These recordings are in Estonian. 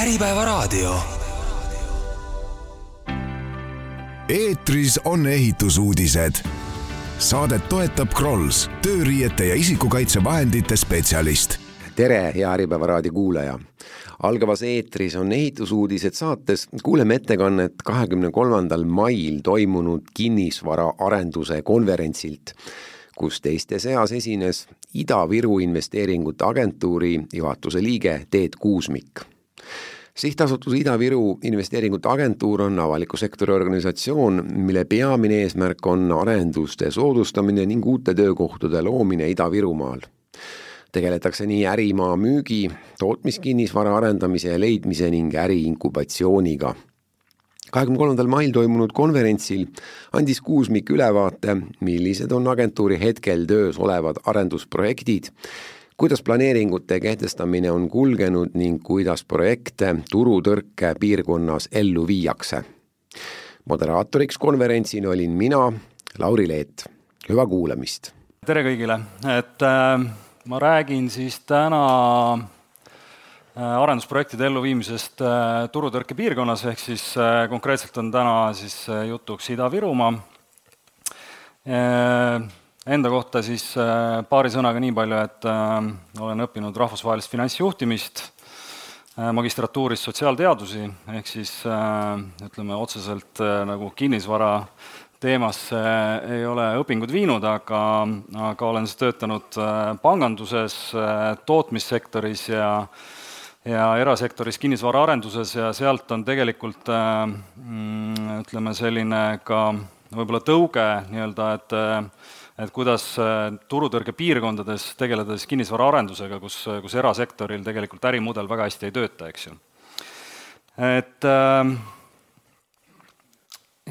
Äripäevaraadio. eetris on ehitusuudised. Saadet toetab Krolls, tööriiete ja isikukaitsevahendite spetsialist. tere, hea Äripäeva raadio kuulaja. algavas eetris on ehitusuudised saates, kuuleme ettekannet kahekümne kolmandal mail toimunud kinnisvaraarenduse konverentsilt, kus teiste seas esines Ida-Viru Investeeringute Agentuuri juhatuse liige Teet Kuusmik sihtasutus Ida-Viru Investeeringute Agentuur on avaliku sektori organisatsioon, mille peamine eesmärk on arenduste soodustamine ning uute töökohtade loomine Ida-Virumaal. tegeletakse nii ärimaa müügi, tootmiskinnisvara arendamise ja leidmise ning äriinkubatsiooniga kahekümne kolmandal mail toimunud konverentsil andis Kuusmik ülevaate, millised on agentuuri hetkel töös olevad arendusprojektid kuidas planeeringute kehtestamine on kulgenud ning kuidas projekte turutõrke piirkonnas ellu viiakse. moderaatoriks konverentsil olin mina, Lauri Leet. hüva kuulamist! tere kõigile, et äh, ma räägin siis täna äh, arendusprojektide elluviimisest äh, turutõrke piirkonnas, ehk siis äh, konkreetselt on täna siis jutuks Ida-Virumaa Enda kohta siis äh, paari sõnaga nii palju, et äh, olen õppinud rahvusvahelist finantsjuhtimist, äh, magistratuuris sotsiaalteadusi, ehk siis ütleme otseselt nagu kinnisvara teemasse ei ole õpingud viinud, aga, aga olen siis töötanud panganduses, tootmissektoris ja ja erasektoris kinnisvaraarenduses ja sealt on tegelikult mm, ütleme, selline ka võib-olla tõuge nii-öelda, et et kuidas äh, turutõrge piirkondades tegeleda siis kinnisvaraarendusega, kus, kus erasektoril tegelikult ärimudel väga hästi ei tööta, eks ju. et äh,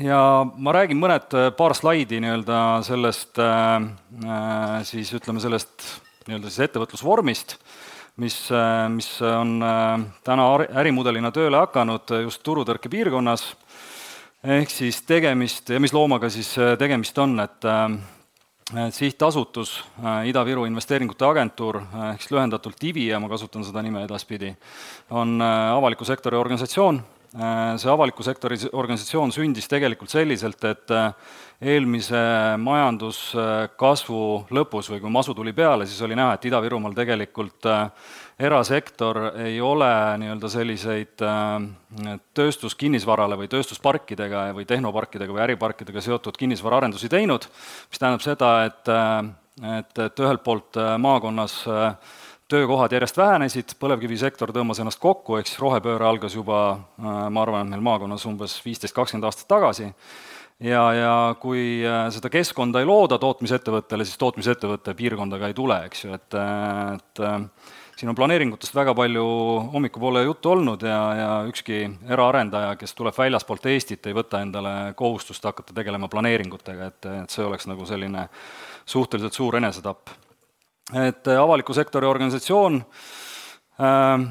ja ma räägin mõned, äh, paar slaidi nii-öelda sellest siis ütleme, sellest nii-öelda siis ettevõtlusvormist, mis, mis on täna ärimudelina tööle hakanud just turutõrke piirkonnas, ehk siis tegemist, ja mis loomaga siis tegemist on, et Äh, sihtasutus äh, Ida-Viru Investeeringute Agentuur äh, ehk siis lühendatult IVI ja ma kasutan seda nime edaspidi, on avaliku sektori organisatsioon. see avaliku sektori organisatsioon sündis tegelikult selliselt, et eelmise majanduskasvu lõpus või kui masu tuli peale, siis oli näha, et Ida-Virumaal tegelikult erasektor ei ole nii-öelda selliseid äh, tööstuskinnisvarale või tööstusparkidega või tehnoparkidega või äriparkidega seotud kinnisvaraarendusi teinud, mis tähendab seda, et äh, et, et ühelt poolt äh, maakonnas töökohad järjest vähenesid, põlevkivisektor tõmbas ennast kokku, ehk siis rohepööre algas juba, ma arvan, meil maakonnas umbes viisteist, kakskümmend aastat tagasi, ja, ja kui seda keskkonda ei looda tootmisettevõttele, siis tootmisettevõte piirkonda ka ei tule, eks ju, et, et siin on planeeringutest väga palju hommikupoole juttu olnud ja, ja ükski eraarendaja, kes tuleb väljaspoolt Eestit, ei võta endale kohustust hakata tegelema planeeringutega, et, et see oleks nagu selline suhteliselt suur enesetapp. et avaliku sektori organisatsioon äh,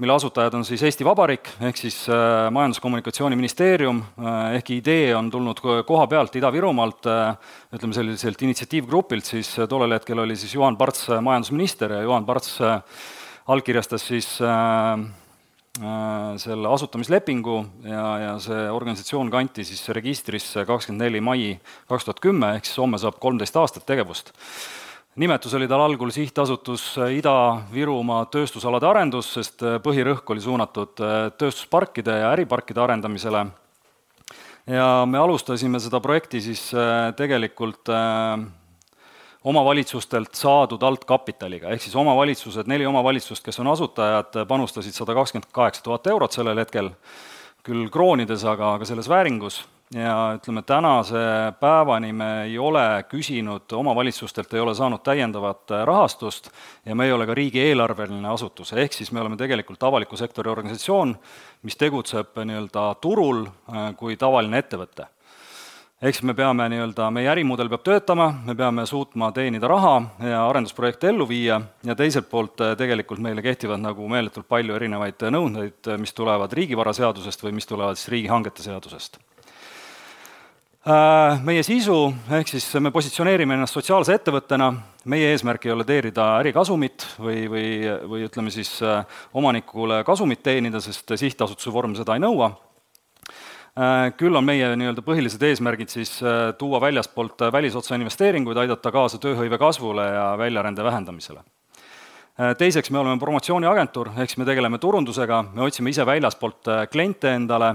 mille asutajad on siis Eesti Vabariik, ehk siis äh, Majandus-Kommunikatsiooniministeerium, äh, ehkki idee on tulnud koha pealt Ida-Virumaalt, äh, ütleme selliselt initsiatiivgrupilt, siis tollel hetkel oli siis Juhan Parts majandusminister ja Juhan Parts allkirjastas siis selle asutamislepingu ja, ja see organisatsioon kanti siis registrisse kakskümmend neli mai kaks tuhat kümme, ehk siis homme saab kolmteist aastat tegevust nimetus oli tal algul Sihtasutus Ida-Virumaa tööstusalade arendus, sest äh, põhirõhk oli suunatud äh, tööstusparkide ja äriparkide arendamisele. ja me alustasime seda projekti siis äh, tegelikult omavalitsustelt saadud altkapitaliga, ehk siis omavalitsused, neli omavalitsust, kes on asutajad, panustasid sada kakskümmend kaheksa tuhat eurot sellel hetkel, küll kroonides, aga, aga selles vääringus ja ütleme, tänase päevani me ei ole küsinud omavalitsustelt, ei ole saanud täiendavat äh, rahastust ja me ei ole ka riigieelarveline asutus, ehk siis me oleme tegelikult avaliku sektori organisatsioon, mis tegutseb nii-öelda turul äh, kui tavaline ettevõte. ehk siis me peame nii-öelda, meie ärimudel peab töötama, me peame suutma teenida raha ja arendusprojekte ellu viia ja teiselt poolt äh, tegelikult meile kehtivad nagu meeletult palju erinevaid nõudeid, mis tulevad riigivaraseadusest või mis tulevad siis riigihangete seadusest Meie sisu, ehk siis me positsioneerime ennast sotsiaalse ettevõttena, meie eesmärk ei ole teenida ärikasumit või, või, või ütleme siis omanikule kasumit teenida, sest sihtasutuse vorm seda ei nõua. Äh, küll on meie nii-öelda põhilised eesmärgid siis äh, tuua väljaspoolt äh, välisotsa investeeringuid, aidata kaasa tööhõive kasvule ja väljarände vähendamisele. Teiseks, me oleme promotsiooniagentuur, ehk siis me tegeleme turundusega, me otsime ise väljaspoolt kliente endale,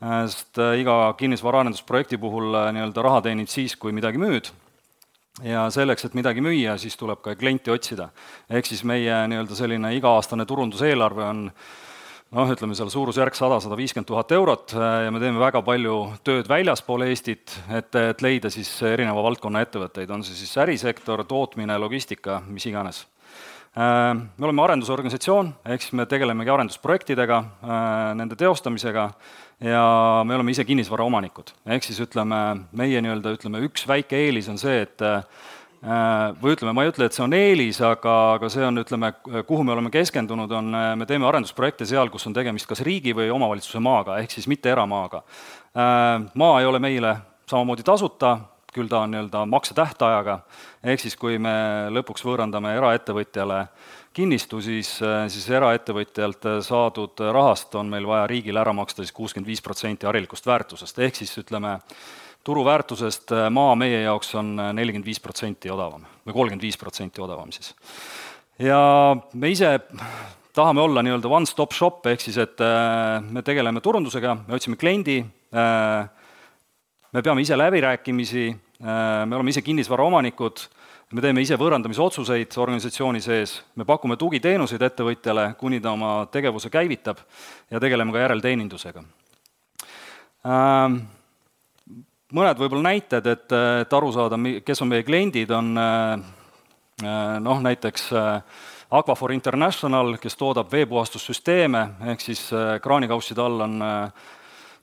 sest iga kinnisvaraarendusprojekti puhul nii-öelda raha teenid siis, kui midagi müüd, ja selleks, et midagi müüa, siis tuleb ka klienti otsida. ehk siis meie nii-öelda selline iga-aastane turunduseelarve on noh, ütleme seal suurusjärk sada, sada viiskümmend tuhat eurot äh, ja me teeme väga palju tööd väljaspool Eestit, et, et leida siis erineva valdkonna ettevõtteid, on see siis ärisektor, tootmine, logistika, mis iganes. Äh, me oleme arendusorganisatsioon, ehk siis me tegelemegi arendusprojektidega, äh, nende teostamisega ja me oleme ise kinnisvaraomanikud. ehk siis ütleme, meie nii-öelda ütleme, üks väike eelis on see, et Äh, või ütleme, ma ei ütle, et see on eelis, aga, aga see on, ütleme, kuhu me oleme keskendunud, on, äh, me teeme arendusprojekte seal, kus on tegemist kas riigi või omavalitsuse maaga, ehk siis mitte eramaaga. Äh, maa ei ole meile samamoodi tasuta, küll ta on nii-öelda maksetähtajaga, ehk siis kui me lõpuks võõrandame eraettevõtjale kinnistu, siis, siis eraettevõtjalt saadud rahast on meil vaja riigile ära maksta siis kuuskümmend viis protsenti harilikust väärtusest, ehk siis ütleme, turuväärtusest äh, maa meie jaoks on äh, nelikümmend viis protsenti odavam või kolmkümmend viis protsenti odavam siis. ja me ise tahame olla nii-öelda one-stop shop, ehk siis et äh, me tegeleme turundusega, me otsime kliendi, me peame ise läbirääkimisi, me oleme ise kinnisvaraomanikud, me teeme ise võõrandamisotsuseid organisatsiooni sees, me pakume tugiteenuseid ettevõtjale, kuni ta oma tegevuse käivitab ja tegeleme ka järelteenindusega. Mõned võib-olla näited, et, et aru saada, kes on meie kliendid, on äh, äh, noh, näiteks äh, Aquafor International, kes toodab veepuhastussüsteeme, ehk siis kraanikausside all on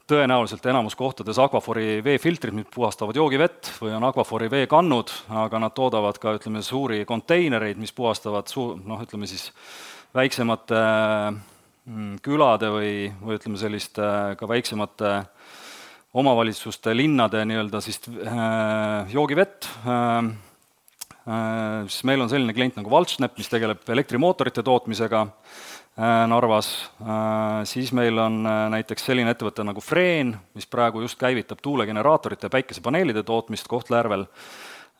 tõenäoliselt enamus kohtades Aquafori veefiltrid, mis puhastavad joogivett, või on Aquafori veekannud, aga nad toodavad ka, ütleme, suuri konteinereid, mis puhastavad suu-, noh, ütleme siis väiksemate mm, külade või, või ütleme, selliste ka väiksemate omavalitsuste, linnade nii-öelda siis äh, joogivett äh,, äh, siis meil on selline klient nagu Valtsnep, mis tegeleb elektrimootorite tootmisega. äh, Narvas. Äh,, siis meil on äh, näiteks selline ettevõte nagu Freen, mis praegu just käivitab tuulegeneraatorite ja päikesepaneelide tootmist Kohtla-Järvel.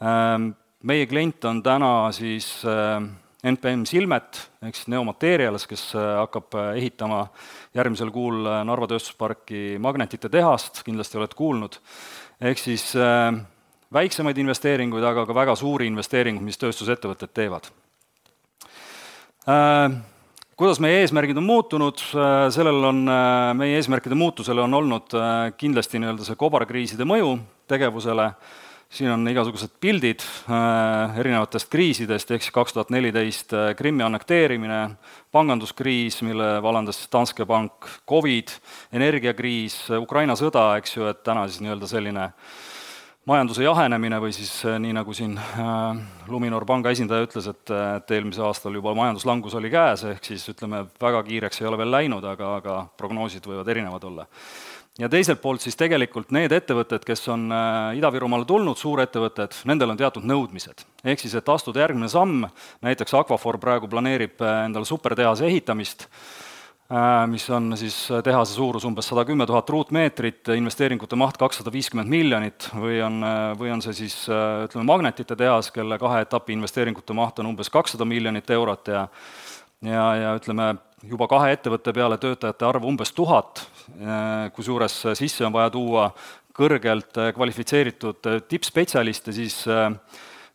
Äh,, meie klient on täna siis äh, NPM Silmet ehk siis Neomaterials, kes äh, hakkab äh, ehitama järgmisel kuul äh, Narva tööstusparki magnetite tehast, kindlasti olete kuulnud, ehk siis äh, väiksemaid investeeringuid, aga ka väga suuri investeeringuid, mis tööstusettevõtted teevad. Äh,. Kuidas meie eesmärgid on muutunud, sellel on, meie eesmärkide muutusele on olnud kindlasti nii-öelda see kobarkriiside mõju tegevusele. Äh,, siin on igasugused pildid äh, erinevatest kriisidest, ehk siis kaks tuhat neliteist äh, Krimmi annekteerimine, panganduskriis, mille vallandas Danske Bank, Covid, energiakriis, Ukraina sõda, eks ju, et täna siis nii-öelda selline majanduse jahenemine või siis äh, nii, nagu siin äh, Luminor panga esindaja ütles, et, et eelmisel aastal juba majanduslangus oli käes, ehk siis ütleme, väga kiireks ei ole veel läinud, aga, aga prognoosid võivad erinevad olla ja teiselt poolt siis tegelikult need ettevõtted, kes on Ida-Virumaale tulnud, suurettevõtted, nendel on teatud nõudmised. ehk siis, et astuda järgmine samm, näiteks Aquafor praegu planeerib endale supertehase ehitamist, mis on siis tehase suurus umbes sada kümme tuhat ruutmeetrit, investeeringute maht kakssada viiskümmend miljonit või on, või on see siis ütleme, magnetite tehas, kelle kahe etapi investeeringute maht on umbes kakssada miljonit eurot ja ja, ja ütleme, juba kahe ettevõtte peale töötajate arv umbes tuhat, kusjuures sisse on vaja tuua kõrgelt kvalifitseeritud tippspetsialiste, siis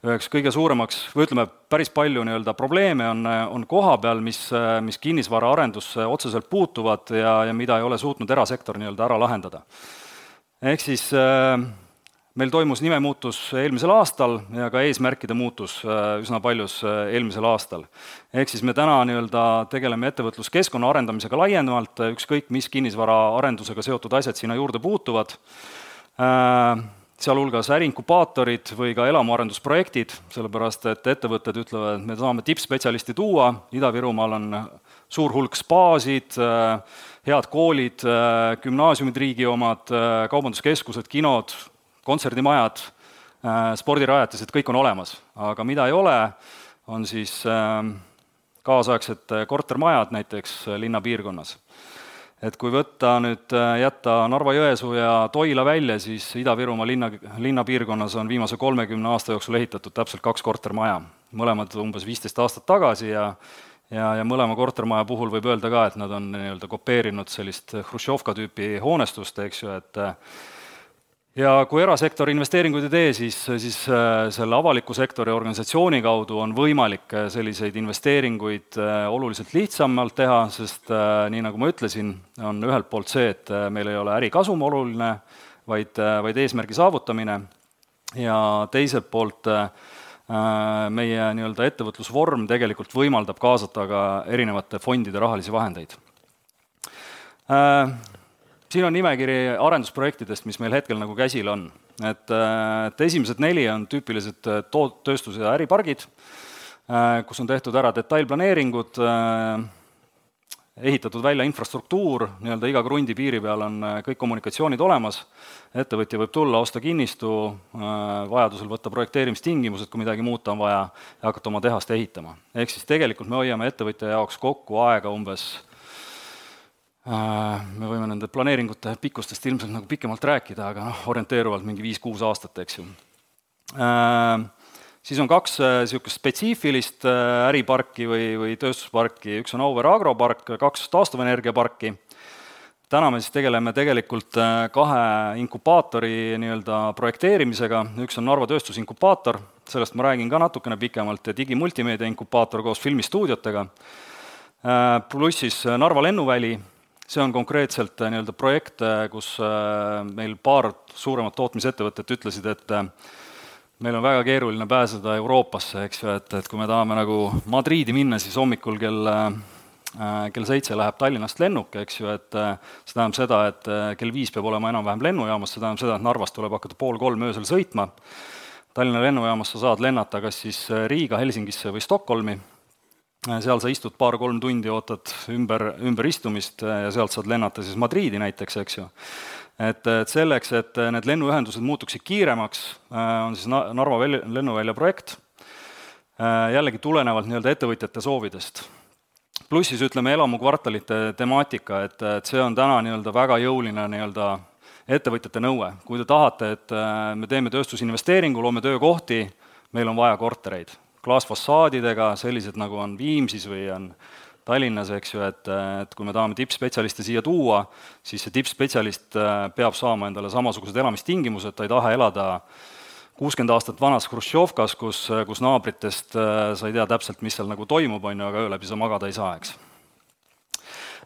üheks kõige suuremaks või ütleme, päris palju nii-öelda probleeme on, on koha peal, mis, mis kinnisvaraarendusse otseselt puutuvad ja, ja mida ei ole suutnud erasektor nii-öelda ära lahendada. ehk siis äh, meil toimus nimemuutus eelmisel aastal ja ka eesmärkide muutus äh, üsna paljus äh, eelmisel aastal. ehk siis me täna nii-öelda tegeleme ettevõtluskeskkonna arendamisega laiemalt, äh, ükskõik mis kinnisvaraarendusega seotud asjad sinna juurde puutuvad, sealhulgas äriinkubaatorid või ka elamuarendusprojektid, sellepärast et ettevõtted ütlevad, et me tahame tippspetsialisti tuua, Ida-Virumaal on suur hulk spaasid, head koolid, gümnaasiumid riigi omad, kaubanduskeskused, kinod, kontserdimajad, spordirajatised, kõik on olemas, aga mida ei ole, on siis kaasaegsed kortermajad näiteks linnapiirkonnas et kui võtta nüüd, äh, jätta Narva-Jõesuu ja Toila välja, siis Ida-Virumaa linna, linnapiirkonnas on viimase kolmekümne aasta jooksul ehitatud täpselt kaks kortermaja, mõlemad umbes viisteist aastat tagasi ja ja, ja mõlema kortermaja puhul võib öelda ka, et nad on nii-öelda kopeerinud sellist Hruštšovka tüüpi hoonestust, eks ju, et ja kui erasektor investeeringuid ei tee, siis, siis äh, selle avaliku sektori organisatsiooni kaudu on võimalik äh, selliseid investeeringuid äh, oluliselt lihtsamalt teha, sest nii, nagu ma ütlesin, on ühelt poolt see, et meil ei ole ärikasum oluline, vaid, vaid eesmärgi saavutamine, ja teiselt poolt meie nii-öelda ettevõtlusvorm tegelikult võimaldab kaasata ka erinevate fondide rahalisi vahendeid siin on nimekiri arendusprojektidest, mis meil hetkel nagu käsil on. et, äh, et esimesed neli on tüüpilised äh, toot-, tööstus- ja äripargid, äh, kus on tehtud ära detailplaneeringud, ehitatud välja infrastruktuur, nii-öelda iga krundi piiri peal on kõik kommunikatsioonid olemas, ettevõtja võib tulla, osta kinnistu, vajadusel võtta projekteerimistingimused, kui midagi muuta on vaja, ja hakata oma tehast ehitama. ehk siis tegelikult me hoiame ettevõtja jaoks kokku aega umbes me võime nende planeeringute pikkustest ilmselt nagu pikemalt rääkida, aga noh, orienteeruvalt mingi viis-kuus aastat, eks ju. Äh, siis on kaks niisugust äh, spetsiifilist äriparki või, või tööstusparki, üks on Auvere agropark, kaks taastuvenergiaparki, täna me siis tegeleme tegelikult kahe inkubaatori nii-öelda projekteerimisega, üks on Narva tööstusinkubaator, sellest ma räägin ka natukene pikemalt, ja digimultimeedia inkubaator koos filmistuudiotega, pluss siis Narva lennuväli, see on konkreetselt äh, nii-öelda projekt, äh, kus äh, meil paar suuremat tootmisettevõtet ütlesid, et meil on väga keeruline pääseda Euroopasse, eks ju, et, et kui me tahame nagu Madriidi minna, siis hommikul kell kell seitse läheb Tallinnast lennuk, eks ju, et see tähendab seda, et kell viis peab olema enam-vähem lennujaamas, see tähendab seda, et Narvast tuleb hakata pool kolm öösel sõitma, Tallinna lennujaamast sa saad lennata kas siis Riiga, Helsingisse või Stockholmi seal sa istud paar-kolm tundi, ootad ümber, ümberistumist äh, ja sealt saad lennata siis Madriidi näiteks, eks ju. et, et selleks, et need lennuühendused muutuksid kiiremaks, äh, on siis Narva väl-, lennuvälja projekt, jällegi tulenevalt nii-öelda ettevõtjate soovidest. pluss siis ütleme, elamukvartalite temaatika, et, et see on täna nii-öelda väga jõuline nii-öelda ettevõtjate nõue. kui te tahate, et me teeme tööstusinvesteeringu, loome töökohti, meil on vaja kortereid klaasfassaadidega, sellised nagu on Viimsis või on Tallinnas, eks ju, et, et kui me tahame tippspetsialiste siia tuua, siis see tippspetsialist äh, peab saama endale samasugused elamistingimused, ta ei taha elada kuuskümmend aastat vanas Hruštšovkas, kus, kus naabritest äh, sa ei tea täpselt, mis seal nagu toimub, on ju, aga öö läbi sa magada ei saa, eks.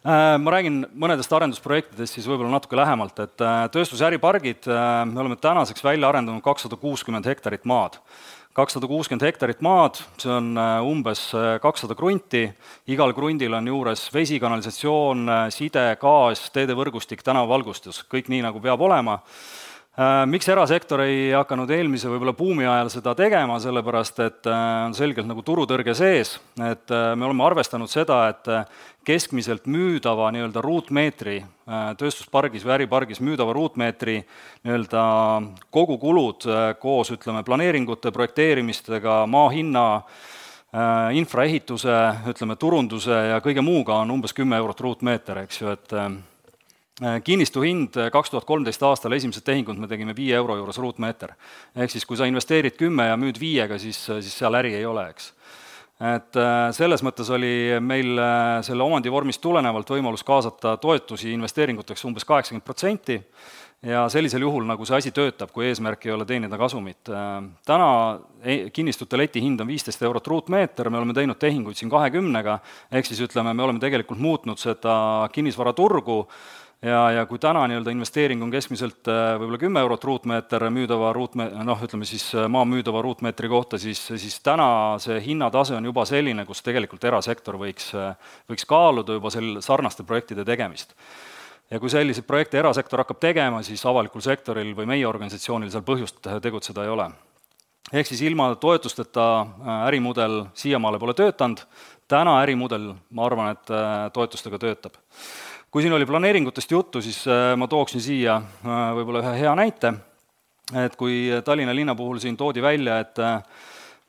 Äh, ma räägin mõnedest arendusprojektidest siis võib-olla natuke lähemalt, et tööstus- ja äripargid, me oleme tänaseks välja arendanud kakssada kuuskümmend hektarit maad kakssada kuuskümmend hektarit maad, see on äh, umbes äh, kakssada krunti, igal krundil on juures vesi, kanalisatsioon, äh, side, gaas, teedevõrgustik, tänavavalgustus, kõik nii, nagu peab olema miks erasektor ei hakanud eelmise võib-olla buumi ajal seda tegema, sellepärast et äh, on selgelt nagu turutõrge sees, et äh, me oleme arvestanud seda, et keskmiselt müüdava nii-öelda ruutmeetri tööstuspargis või äripargis müüdava ruutmeetri nii-öelda kogukulud koos ütleme, planeeringute, projekteerimistega, maa hinna, infraehituse, ütleme, turunduse ja kõige muuga on umbes kümme eurot ruutmeeter, eks ju, et Äh, kinnistu hind äh, kaks tuhat kolmteist aastal, esimesed tehingud me tegime viie euro juures ruutmeeter. ehk siis, kui sa investeerid kümme ja müüd viiega, siis, äh, siis seal äri ei ole, eks. et selles mõttes oli meil selle omandivormist tulenevalt võimalus kaasata toetusi investeeringuteks umbes kaheksakümmend protsenti ja sellisel juhul nagu see asi töötab, kui eesmärk ei ole teenida kasumit. Täna e-, kinnistute letihind on viisteist eurot ruutmeeter, me oleme teinud tehinguid siin kahekümnega, ehk siis ütleme, me oleme tegelikult muutnud seda kinnisvaraturgu ja, ja kui täna nii-öelda investeering on keskmiselt äh, võib-olla kümme eurot ruutmeeter müüdava ruutme-, noh, ütleme siis äh, maa müüdava ruutmeetri kohta, siis, siis täna see hinnatase on juba selline, kus tegelikult erasektor võiks, äh, võiks kaaluda juba sel-, sarnaste projektide tegemist. ja kui selliseid projekte erasektor hakkab tegema, siis avalikul sektoril või meie organisatsioonil seal põhjust tegutseda ei ole. ehk siis ilma toetusteta ärimudel siiamaale pole töötanud, täna ärimudel, ma arvan, et toetustega töötab kui siin oli planeeringutest juttu, siis äh, ma tooksin siia äh, võib-olla ühe hea näite, et kui Tallinna linna puhul siin toodi välja, et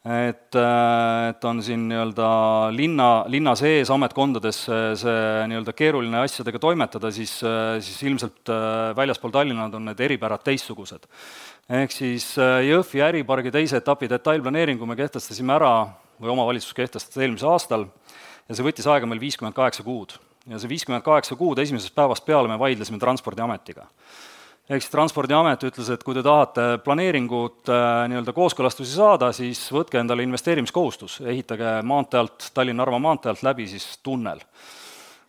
et, et on siin nii-öelda linna, linna sees ametkondades see nii-öelda keeruline asjadega toimetada, siis, siis ilmselt väljaspool Tallinna on need eripärad teistsugused. ehk siis Jõhvi äripargi teise etapi detailplaneeringu me kehtestasime ära, või omavalitsus kehtestas eelmisel aastal, ja see võttis aega meil viiskümmend kaheksa kuud. Ja see viiskümmend kaheksa kuud esimesest päevast peale me vaidlesime Transpordiametiga ehk siis Transpordiamet ütles, et kui te tahate planeeringut äh, nii-öelda kooskõlastusi saada, siis võtke endale investeerimiskohustus, ehitage maantee alt, Tallinna-Narva maantee alt läbi siis tunnel.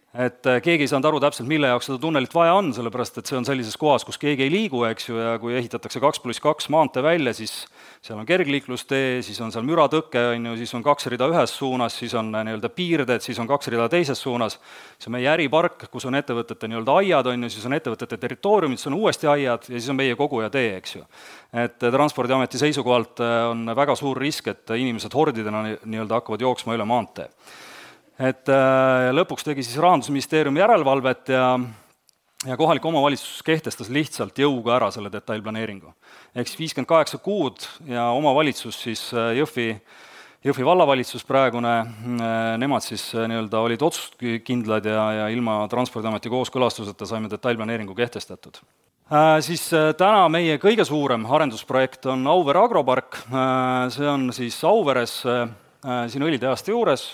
Et äh, keegi ei saanud aru täpselt, mille jaoks seda tunnelit vaja on, sellepärast et see on sellises kohas, kus keegi ei liigu, eks ju, ja kui ehitatakse kaks pluss kaks maantee välja, siis seal on kergliiklustee, siis on seal müratõke, on ju, siis on kaks rida ühes suunas, siis on äh, nii-öelda piirded, siis on kaks rida teises suunas, siis on meie äripark, kus on ettevõtete nii-öelda aiad, on ju, siis on ettevõtete territooriumid, siis on uuesti aiad ja siis on meie kogu ja tee, eks ju. et äh, Transpordiameti seisukohalt on väga suur risk, et inimesed hordidena nii-öelda hakkavad jooksma üle maantee. Et lõpuks tegi siis Rahandusministeerium järelevalvet ja ja kohalik omavalitsus kehtestas lihtsalt jõuga ära selle detailplaneeringu. ehk siis viiskümmend kaheksa kuud ja omavalitsus siis äh, Jõhvi, Jõhvi vallavalitsus praegune, äh, nemad siis äh, nii-öelda olid otsusekindlad ja, ja ilma Transpordiameti kooskõlastuseta saime detailplaneeringu kehtestatud. Siis täna meie kõige suurem arendusprojekt on Auvere agropark, see on siis Auveres, siin õlitehaste juures,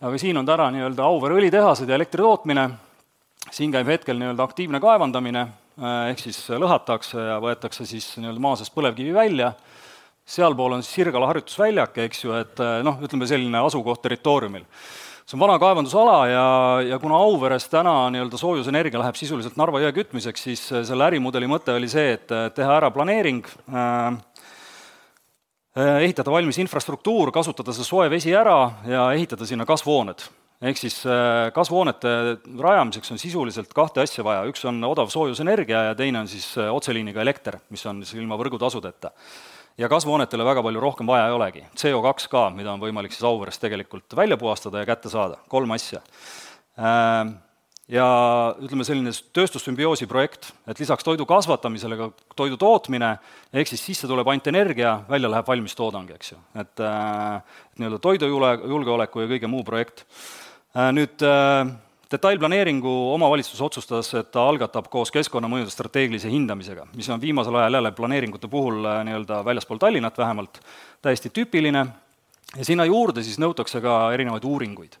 aga siin on täna nii-öelda Auvere õlitehased ja elektritootmine siin käib hetkel nii-öelda aktiivne kaevandamine, äh, ehk siis lõhatakse ja võetakse siis nii-öelda maa seest põlevkivi välja, sealpool on Sirgala harjutusväljak, eks ju, et äh, noh, ütleme selline asukoht territooriumil. see on vana kaevandusala ja, ja kuna Auveres täna nii-öelda soojusenergia läheb sisuliselt Narva jõe kütmiseks, siis äh, selle ärimudeli mõte oli see, et teha ära planeering äh,, ehitada valmis infrastruktuur, kasutada see soe vesi ära ja ehitada sinna kasvuhooned ehk siis äh, kasvuhoonete rajamiseks on sisuliselt kahte asja vaja, üks on odav soojusenergia ja teine on siis äh, otseliiniga elekter, mis on siis ilma võrgutasudeta. ja kasvuhoonetele väga palju rohkem vaja ei olegi. CO2 ka, mida on võimalik siis Auveres tegelikult välja puhastada ja kätte saada, kolm asja. Äh, ja ütleme, selline tööstussümbioosi projekt, et lisaks toidu kasvatamisele ka toidu tootmine, ehk siis sisse tuleb ainult energia, välja läheb valmis toodang, eks ju. et, et nii-öelda toidujule, julgeoleku ja kõige muu projekt Äh, nüüd äh, detailplaneeringu omavalitsus otsustas, et ta algatab koos keskkonnamõjude strateegilise hindamisega, mis on viimasel ajal jälle planeeringute puhul äh, nii-öelda väljaspool Tallinnat vähemalt täiesti tüüpiline ja sinna juurde siis nõutakse ka erinevaid uuringuid.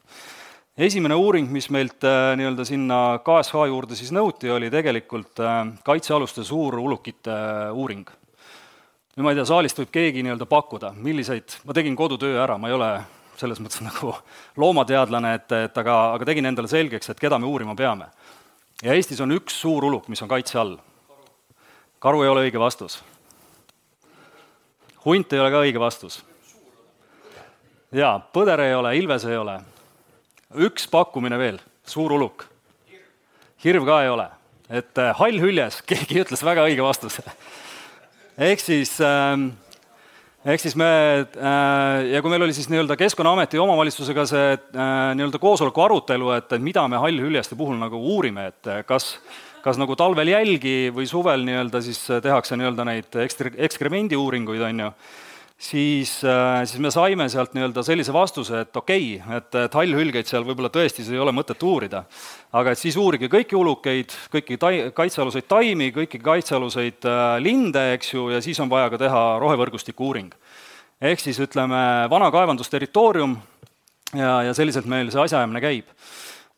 Esimene uuring, mis meilt nii-öelda sinna KSH juurde siis nõuti, oli tegelikult kaitsealuste suurulukite uuring. nüüd ma ei tea, saalist võib keegi nii-öelda pakkuda, milliseid, ma tegin kodutöö ära, ma ei ole selles mõttes nagu loomateadlane, et, et aga, aga tegin endale selgeks, et keda me uurima peame. ja Eestis on üks suur uluk, mis on kaitse all. karu ei ole õige vastus. hunt ei ole ka õige vastus. jaa, põder ei ole, ilves ei ole. Üks pakkumine veel, suur uluk. hirv ka ei ole. et äh, hall hüljes, keegi ütles väga õige vastuse. ehk siis äh, ehk siis me äh, ja kui meil oli siis nii-öelda Keskkonnaameti ja omavalitsusega see äh, nii-öelda koosoleku arutelu, et, mida me hallhüljeste puhul nagu uurime, et kas kas nagu talvel jälgi või suvel nii-öelda siis tehakse nii-öelda neid ekskre-, ekskremendi uuringuid, on ju siis, äh, siis me saime sealt nii-öelda sellise vastuse, et okei okay,, et, et hallhülgeid seal võib-olla tõesti ei ole mõtet uurida. aga et siis uurige kõiki ulukeid, kõiki tai-, kaitsealuseid taimi, kõiki kaitsealuseid äh, linde, eks ju, ja siis on vaja ka teha rohevõrgustiku uuring. ehk siis ütleme, vana kaevandusterritoorium ja, ja selliselt meil see asjaajamine käib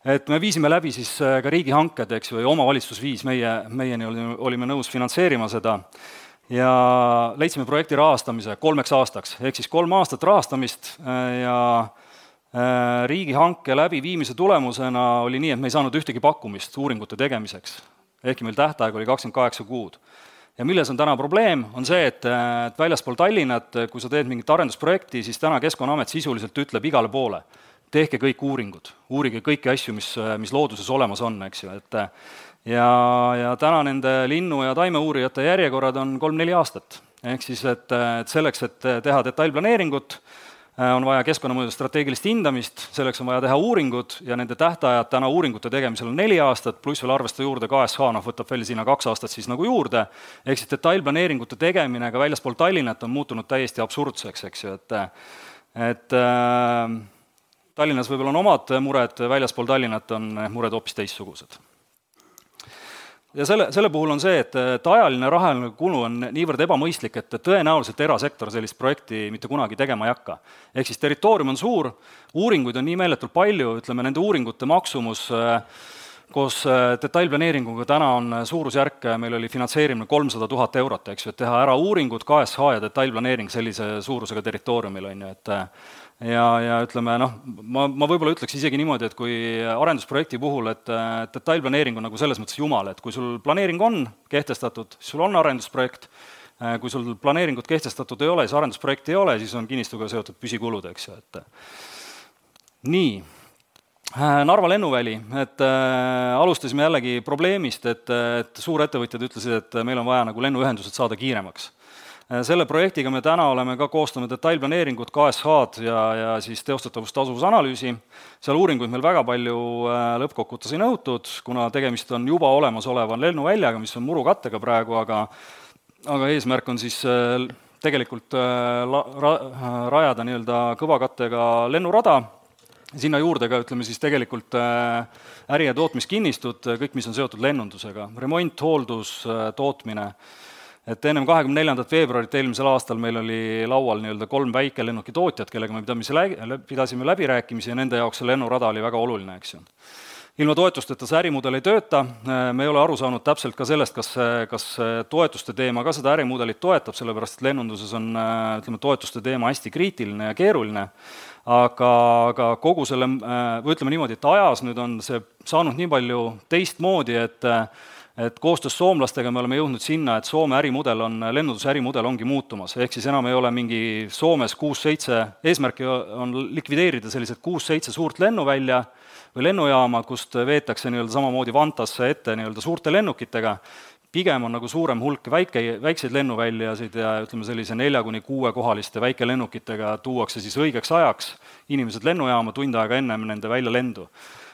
et me viisime läbi siis äh, ka riigihanked, eks ju, ja omavalitsus viis, meie, meie nii-öelda olime nõus finantseerima seda ja leidsime projekti rahastamise kolmeks aastaks, ehk siis kolm aastat rahastamist äh, ja äh, riigihanke läbiviimise tulemusena oli nii, et me ei saanud ühtegi pakkumist uuringute tegemiseks, ehkki meil tähtaeg oli kakskümmend kaheksa kuud. ja milles on täna probleem, on see, et, et väljaspool Tallinnat, kui sa teed mingit arendusprojekti, siis täna Keskkonnaamet sisuliselt ütleb igale poole, tehke kõik uuringud, uurige kõiki asju, mis, mis looduses olemas on, eks ju, et ja, ja täna nende linnu- ja taimeuurijate järjekorrad on kolm-neli aastat. ehk siis, et, et selleks, et teha detailplaneeringut, on vaja keskkonnamõjude strateegilist hindamist, selleks on vaja teha uuringud ja nende tähtajad täna uuringute tegemisel on neli aastat, pluss veel arvestada juurde KSH, noh, võtab veel sinna kaks aastat siis nagu juurde, ehk siis detailplaneeringute tegemine ka väljaspool Tallinnat on muutunud täiesti absurdseks, eks ju, et et äh, Tallinnas võib-olla on omad mured, väljaspool Tallinnat on mured hoopis teistsugused ja selle, selle puhul on see, et, et ajaline rahaline kulu on niivõrd ebamõistlik, et tõenäoliselt erasektor sellist projekti mitte kunagi tegema ei hakka. ehk siis territoorium on suur, uuringuid on nii meeletult palju, ütleme nende uuringute maksumus äh, koos äh, detailplaneeringuga täna on suurusjärk, meil oli finantseerimine kolmsada tuhat eurot, eks ju, et teha ära uuringud, KSH ja detailplaneering sellise suurusega territooriumil, on ju, et ja, ja ütleme noh, ma, ma võib-olla ütleks isegi niimoodi, et kui arendusprojekti puhul, et detailplaneering on nagu selles mõttes jumal, et kui sul planeering on kehtestatud, sul on arendusprojekt, kui sul planeeringut kehtestatud ei ole, siis arendusprojekti ei ole, siis on kinnistuga seotud püsikulud, eks ju, et nii, Narva lennuväli, et äh, alustasime jällegi probleemist, et, et suurettevõtjad ütlesid, et meil on vaja nagu lennuühendused saada kiiremaks. Äh, selle projektiga me täna oleme ka koostanud detailplaneeringut, KSH-d ja, ja siis teostatavust tasuvusanalüüsi, seal uuringuid meil väga palju äh, lõppkokkuvõttes ei nõutud, kuna tegemist on juba olemasoleva lennuväljaga, mis on murukattega praegu, aga aga eesmärk on siis äh, tegelikult la-, ra-, rajada nii-öelda kõvakattega lennurada, sinna juurde ka ütleme siis tegelikult äri- ja tootmiskinnistud, kõik, mis on seotud lennundusega, remont, hooldus, tootmine et ennem kahekümne neljandat veebruarit eelmisel aastal meil oli laual nii-öelda kolm väikelennuki tootjat, kellega me pidamise lä-, pidasime läbirääkimisi ja nende jaoks see lennurada oli väga oluline, eks ju. ilma toetusteta see ärimudel ei tööta, me ei ole aru saanud täpselt ka sellest, kas, kas toetuste teema ka seda ärimudelit toetab, sellepärast et lennunduses on ütleme, toetuste teema hästi kriitiline ja keeruline, aga, aga kogu selle, või ütleme niimoodi, et ajas nüüd on see saanud nii palju teistmoodi, et et koostöös soomlastega me oleme jõudnud sinna, et Soome ärimudel on, lennunduse ärimudel ongi muutumas, ehk siis enam ei ole mingi Soomes kuus-seitse, eesmärk on likvideerida sellised kuus-seitse suurt lennuvälja või lennujaama, kust veetakse nii-öelda samamoodi Vantasse ette nii-öelda suurte lennukitega, pigem on nagu suurem hulk väike, väikseid lennuväljasid ja ütleme, sellise nelja kuni kuuekohaliste väikelennukitega tuuakse siis õigeks ajaks inimesed lennujaama tund aega ennem nende väljalendu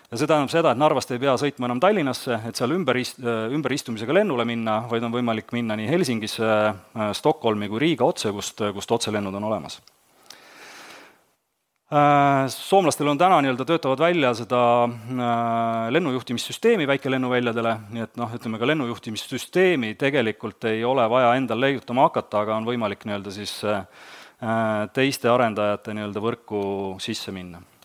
ja see tähendab seda, et Narvast ei pea sõitma enam Tallinnasse, et seal ümber ist-, ümberistumisega lennule minna, vaid on võimalik minna nii Helsingisse, äh, Stockholmi kui Riiga otse, kust, kust otselennud on olemas. Äh, soomlastel on täna nii-öelda, töötavad välja seda äh, lennujuhtimissüsteemi väikelennuväljadele, nii et noh, ütleme ka lennujuhtimissüsteemi tegelikult ei ole vaja endal leiutama hakata, aga on võimalik nii-öelda siis teiste arendajate nii-öelda võrku sisse minna Äh,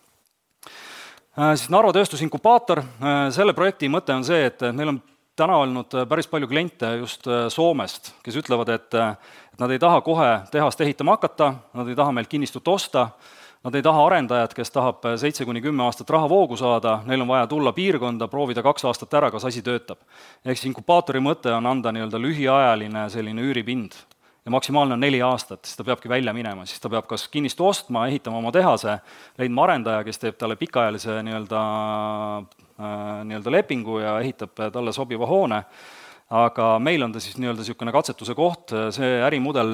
siis Narva tööstusinkubaator, äh, selle projekti mõte on see, et meil on täna olnud äh, päris palju kliente just Soomest, kes ütlevad, et nad ei taha kohe tehast ehitama hakata, nad ei taha meilt kinnistut osta, nad ei taha arendajat, kes tahab seitse kuni kümme aastat rahavoogu saada, neil on vaja tulla piirkonda, proovida kaks aastat ära, kas asi töötab. ehk siis inkubaatori mõte on anda nii-öelda lühiajaline selline üüripind ja maksimaalne on neli aastat, siis ta peabki välja minema, siis ta peab kas kinnistu ostma, ehitama oma tehase, leidma arendaja, kes teeb talle pikaajalise nii-öelda äh, nii-öelda lepingu ja ehitab talle sobiva hoone, aga meil on ta siis nii-öelda niisugune katsetuse koht, see ärimudel,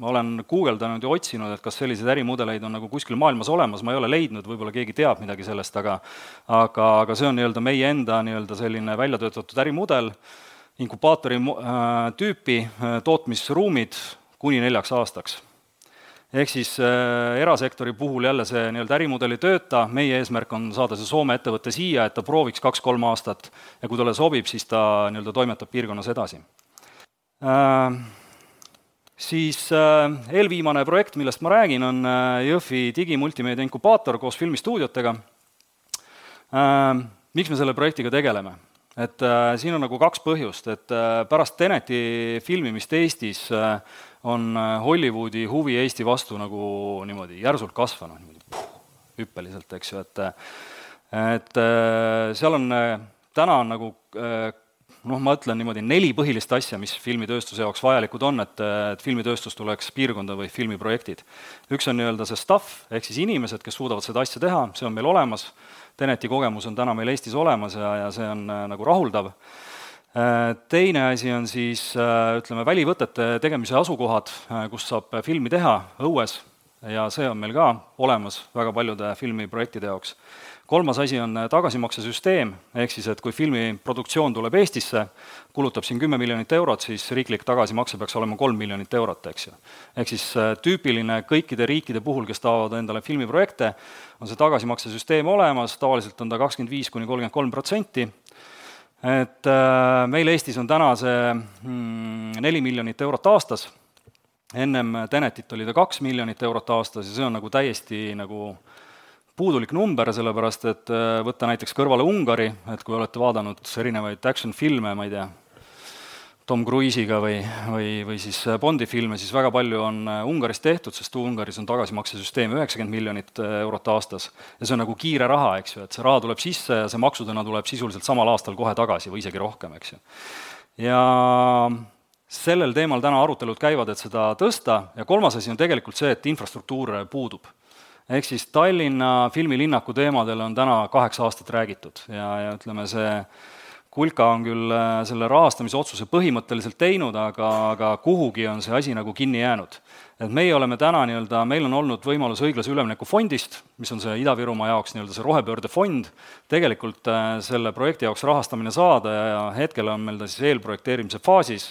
ma olen guugeldanud ja otsinud, et kas selliseid ärimudeleid on nagu kuskil maailmas olemas, ma ei ole leidnud, võib-olla keegi teab midagi sellest, aga aga, aga see on nii-öelda meie enda nii-öelda selline välja töötatud ärimudel, inkubaatori äh, tüüpi äh, tootmisruumid kuni neljaks aastaks. ehk siis äh, erasektori puhul jälle see nii-öelda ärimudel ei tööta, meie eesmärk on saada see Soome ettevõte siia, et ta prooviks kaks-kolm aastat ja kui talle sobib, siis ta nii-öelda toimetab piirkonnas edasi. Siis eelviimane projekt, millest ma räägin, on Jõhvi digimultimeedia inkubaator koos filmistuudiotega. Miks me selle projektiga tegeleme? Et äh, siin on nagu kaks põhjust, et äh, pärast Teneti filmimist Eestis äh, on äh, Hollywoodi huvi Eesti vastu nagu niimoodi järsult kasvanud, niimoodi puh, hüppeliselt, eks ju, et et äh, seal on äh,, täna on nagu äh, noh, ma ütlen niimoodi, neli põhilist asja, mis filmitööstuse jaoks vajalikud on, et, et filmitööstus tuleks piirkonda või filmiprojektid. üks on nii-öelda see staff, ehk siis inimesed, kes suudavad seda asja teha, see on meil olemas, Teneti kogemus on täna meil Eestis olemas ja, ja see on äh, nagu rahuldav. Äh, teine asi on siis äh, ütleme, välivõtete tegemise asukohad, kus saab filmi teha õues, ja see on meil ka olemas väga paljude filmiprojektide jaoks. Kolmas asi on tagasimaksesüsteem, ehk siis et kui filmi produktsioon tuleb Eestisse, kulutab siin kümme miljonit eurot, siis riiklik tagasimakse peaks olema kolm miljonit eurot, eks ju. ehk siis tüüpiline kõikide riikide puhul, kes tahavad endale filmiprojekte, on see tagasimaksesüsteem olemas, tavaliselt on ta kakskümmend viis kuni kolmkümmend kolm protsenti, et äh, meil Eestis on täna see mm, neli mm, miljonit eurot aastas, ennem Tenetit oli ta kaks miljonit eurot aastas ja see on nagu täiesti nagu puudulik number, sellepärast et äh, võtta näiteks kõrvale Ungari, et kui olete vaadanud erinevaid action-filme, ma ei tea, Tom Cruise'iga või, või, või siis äh, Bondi filme, siis väga palju on äh, Ungaris tehtud, sest Ungaris on tagasimaksesüsteem üheksakümmend miljonit eurot aastas. ja see on nagu kiire raha, eks ju, et see raha tuleb sisse ja see maksudena tuleb sisuliselt samal aastal kohe tagasi või isegi rohkem, eks ju. ja sellel teemal täna arutelud käivad, et seda tõsta ja kolmas asi on tegelikult see, et infrastruktuur puudub. Ehk siis Tallinna filmilinnaku teemadel on täna kaheksa aastat räägitud ja, ja ütleme, see Kulka on küll äh, selle rahastamise otsuse põhimõtteliselt teinud, aga, aga kuhugi on see asi nagu kinni jäänud. et meie oleme täna nii-öelda, meil on olnud võimalus õiglase ülemineku fondist, mis on see Ida-Virumaa jaoks nii-öelda see rohepöördefond, tegelikult äh, selle projekti jaoks rahastamine saada ja hetkel on meil ta siis eelprojekteerimise faasis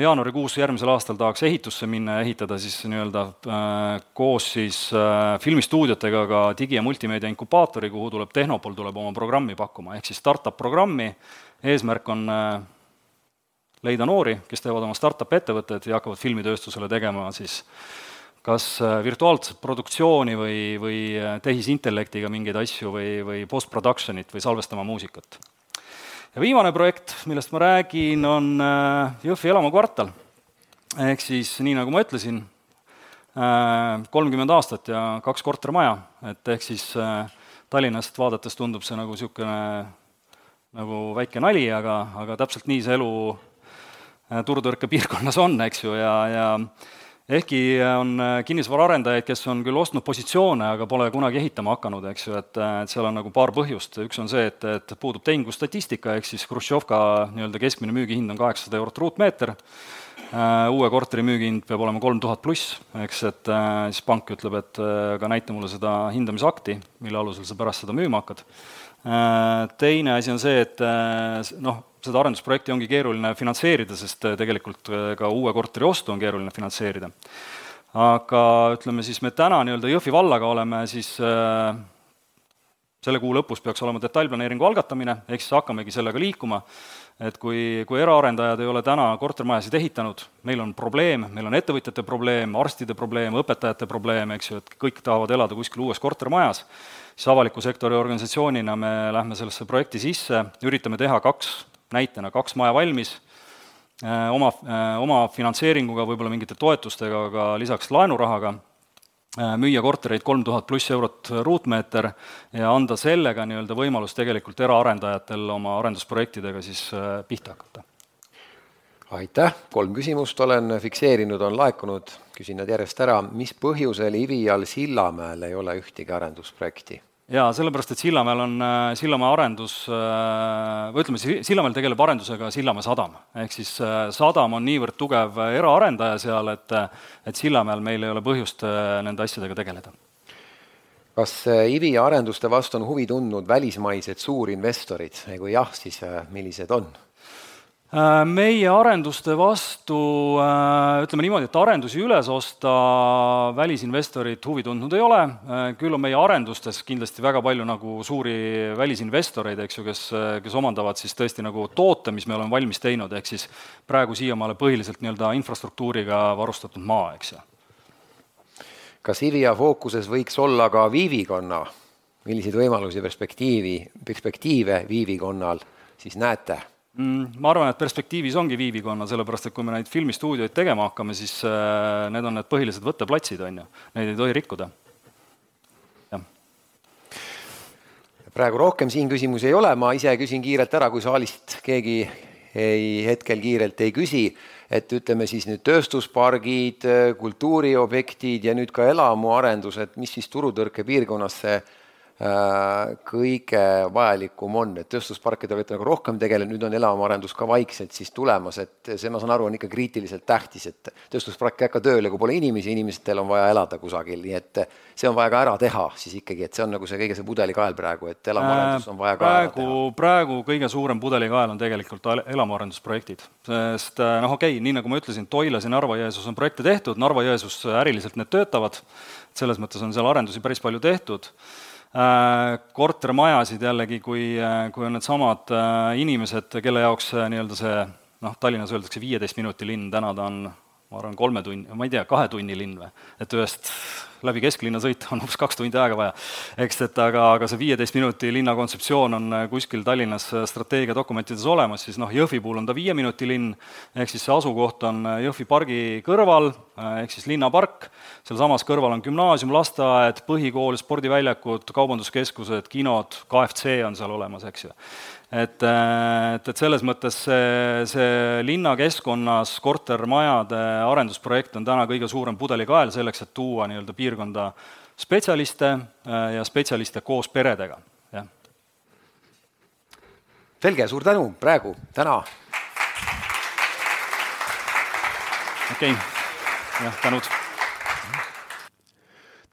jaanuarikuus järgmisel aastal tahaks ehitusse minna ja ehitada siis nii-öelda äh, koos siis äh, filmistuudiotega ka digi- ja multimeedia inkubaatori, kuhu tuleb Tehnopol, tuleb oma programmi pakkuma, ehk siis startup programmi, eesmärk on äh, leida noori, kes teevad oma startup ettevõtted ja hakkavad filmitööstusele tegema siis kas virtuaalset produktsiooni või, või tehisintellektiga mingeid asju või, või post-production'it või salvestama muusikat ja viimane projekt, millest ma räägin, on äh, Jõhvi elamukvartal. ehk siis nii, nagu ma ütlesin, äh, kolmkümmend aastat ja kaks kortermaja, et ehk siis äh, Tallinnast vaadates tundub see nagu niisugune nagu väike nali, aga, aga täpselt nii see elu turutõrke piirkonnas on, eks ju, ja, ja ehkki on äh, kinnisvaraarendajaid, kes on küll ostnud positsioone, aga pole kunagi ehitama hakanud, eks ju, et, äh, et seal on nagu paar põhjust, üks on see, et, et puudub tehingustatistika, ehk siis Hruštšovka nii-öelda keskmine müügihind on kaheksasada eurot ruutmeeter, äh, uue korteri müügihind peab olema kolm tuhat pluss, eks, et siis pank ütleb, et aga näita mulle seda hindamisakti, mille alusel sa pärast seda müüma hakkad. Teine asi on see, et noh, seda arendusprojekti ongi keeruline finantseerida, sest äh, tegelikult äh, ka uue korteri ostu on keeruline finantseerida. aga ütleme siis, me täna nii-öelda Jõhvi vallaga oleme siis äh, selle kuu lõpus peaks olema detailplaneeringu algatamine, ehk siis hakkamegi sellega liikuma, et kui, kui eraarendajad ei ole täna kortermajasid ehitanud, meil on probleem, meil on ettevõtjate probleem, arstide probleem, õpetajate probleem, eks ju, et kõik tahavad elada kuskil uues kortermajas, siis avaliku sektori organisatsioonina me lähme sellesse projekti sisse, üritame teha kaks näitena kaks maja valmis, äh, oma, äh, oma finantseeringuga, võib-olla mingite toetustega, aga lisaks laenurahaga, äh, müüa kortereid kolm tuhat pluss eurot ruutmeeter ja anda sellega nii-öelda võimalus tegelikult eraarendajatel oma arendusprojektidega siis pihta hakata. aitäh, kolm küsimust olen fikseerinud, on laekunud, küsin nad järjest ära, mis põhjusel Ivial Sillamäel ei ole ühtegi arendusprojekti? Jaa, sellepärast, et Sillamäel on äh, Sillamäe arendus, äh, või ütleme, Sillamäel tegeleb arendusega Sillamäe sadam. ehk siis äh, sadam on niivõrd tugev eraarendaja seal, et et Sillamäel meil ei ole põhjust nende asjadega tegeleda. kas IVI arenduste vastu on huvi tundnud välismaised suurinvestorid ja kui jah, siis millised on? Äh, meie arenduste vastu, äh, ütleme niimoodi, et arendusi üles osta välisinvestorid huvi tundnud ei ole, äh, küll on meie arendustes kindlasti väga palju nagu suuri välisinvestoreid, eks ju, kes, kes omandavad siis tõesti nagu toote, mis me oleme valmis teinud, ehk siis praegu siiamaale põhiliselt nii-öelda infrastruktuuriga varustatud maa, eks ju. kas IVIA fookuses võiks olla ka viivikonna, milliseid võimalusi, perspektiivi, perspektiive viivikonnal siis näete? Mm, ma arvan, et perspektiivis ongi viivikonna, sellepärast et kui me neid filmistuudioid tegema hakkame, siis äh, need on need põhilised võtteplatsid, on ju, neid ei tohi rikkuda. praegu rohkem siin küsimusi ei ole, ma ise küsin kiirelt ära, kui saalist keegi ei, hetkel kiirelt ei küsi, et ütleme siis nüüd tööstuspargid, kultuuriobjektid ja nüüd ka elamuarendused, mis siis turutõrke piirkonnas see kõige vajalikum on, et tööstusparkidega olete nagu rohkem tegelenud, nüüd on elamuarendus ka vaikselt siis tulemas, et see, ma saan aru, on ikka kriitiliselt tähtis, et tööstuspark ei hakka tööle, kui pole inimesi, inimestel on vaja elada kusagil, nii et see on vaja ka ära teha siis ikkagi, et see on nagu see kõige see pudelikael praegu, et elamuarendus on vaja ka praegu, praegu kõige suurem pudelikael on tegelikult elamuarendusprojektid, sest äh, noh, okei okay,, nii nagu ma ütlesin, Toilas ja Narva-Jõesuus on projekte tehtud, Narva-Jõesuus äriliselt need töötavad, selles mõttes on seal arendusi päris palju tehtud Äh, kortermajasid jällegi, kui, äh, kui on needsamad äh, inimesed, kelle jaoks nii-öelda see noh, Tallinnas öeldakse viieteist minuti linn, täna ta on ma arvan, kolme tunni, ma ei tea, kahe tunni linn või, et ühest läbi kesklinna sõita on umbes kaks tundi aega vaja. eks, et aga, aga see viieteist minuti linna kontseptsioon on kuskil Tallinnas strateegiadokumentides olemas, siis noh, Jõhvi puhul on ta viie minuti linn, ehk siis see asukoht on Jõhvi pargi kõrval, ehk siis linnapark, sealsamas kõrval on gümnaasium, lasteaed, põhikool, spordiväljakud, kaubanduskeskused, kinod, KFC on seal olemas, eks ju et, äh, et, et selles mõttes see, see linnakeskkonnas kortermajade arendusprojekt on täna kõige suurem pudelikael selleks, et tuua nii-öelda piirkonda spetsialiste äh, ja spetsialiste koos peredega, jah. selge, suur tänu praegu, täna. okei okay., jah, tänud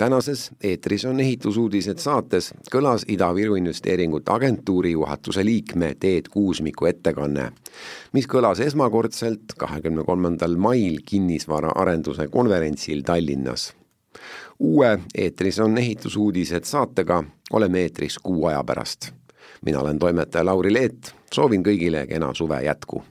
tänases eetris on ehitusuudised saates kõlas Ida-Viru Investeeringute Agentuuri juhatuse liikme Teet Kuusmiku ettekanne, mis kõlas esmakordselt kahekümne kolmandal mail kinnisvaraarenduse konverentsil Tallinnas. Uue Eetris on ehitusuudised saatega oleme eetris kuu aja pärast. mina olen toimetaja Lauri Leet, soovin kõigile kena suve jätku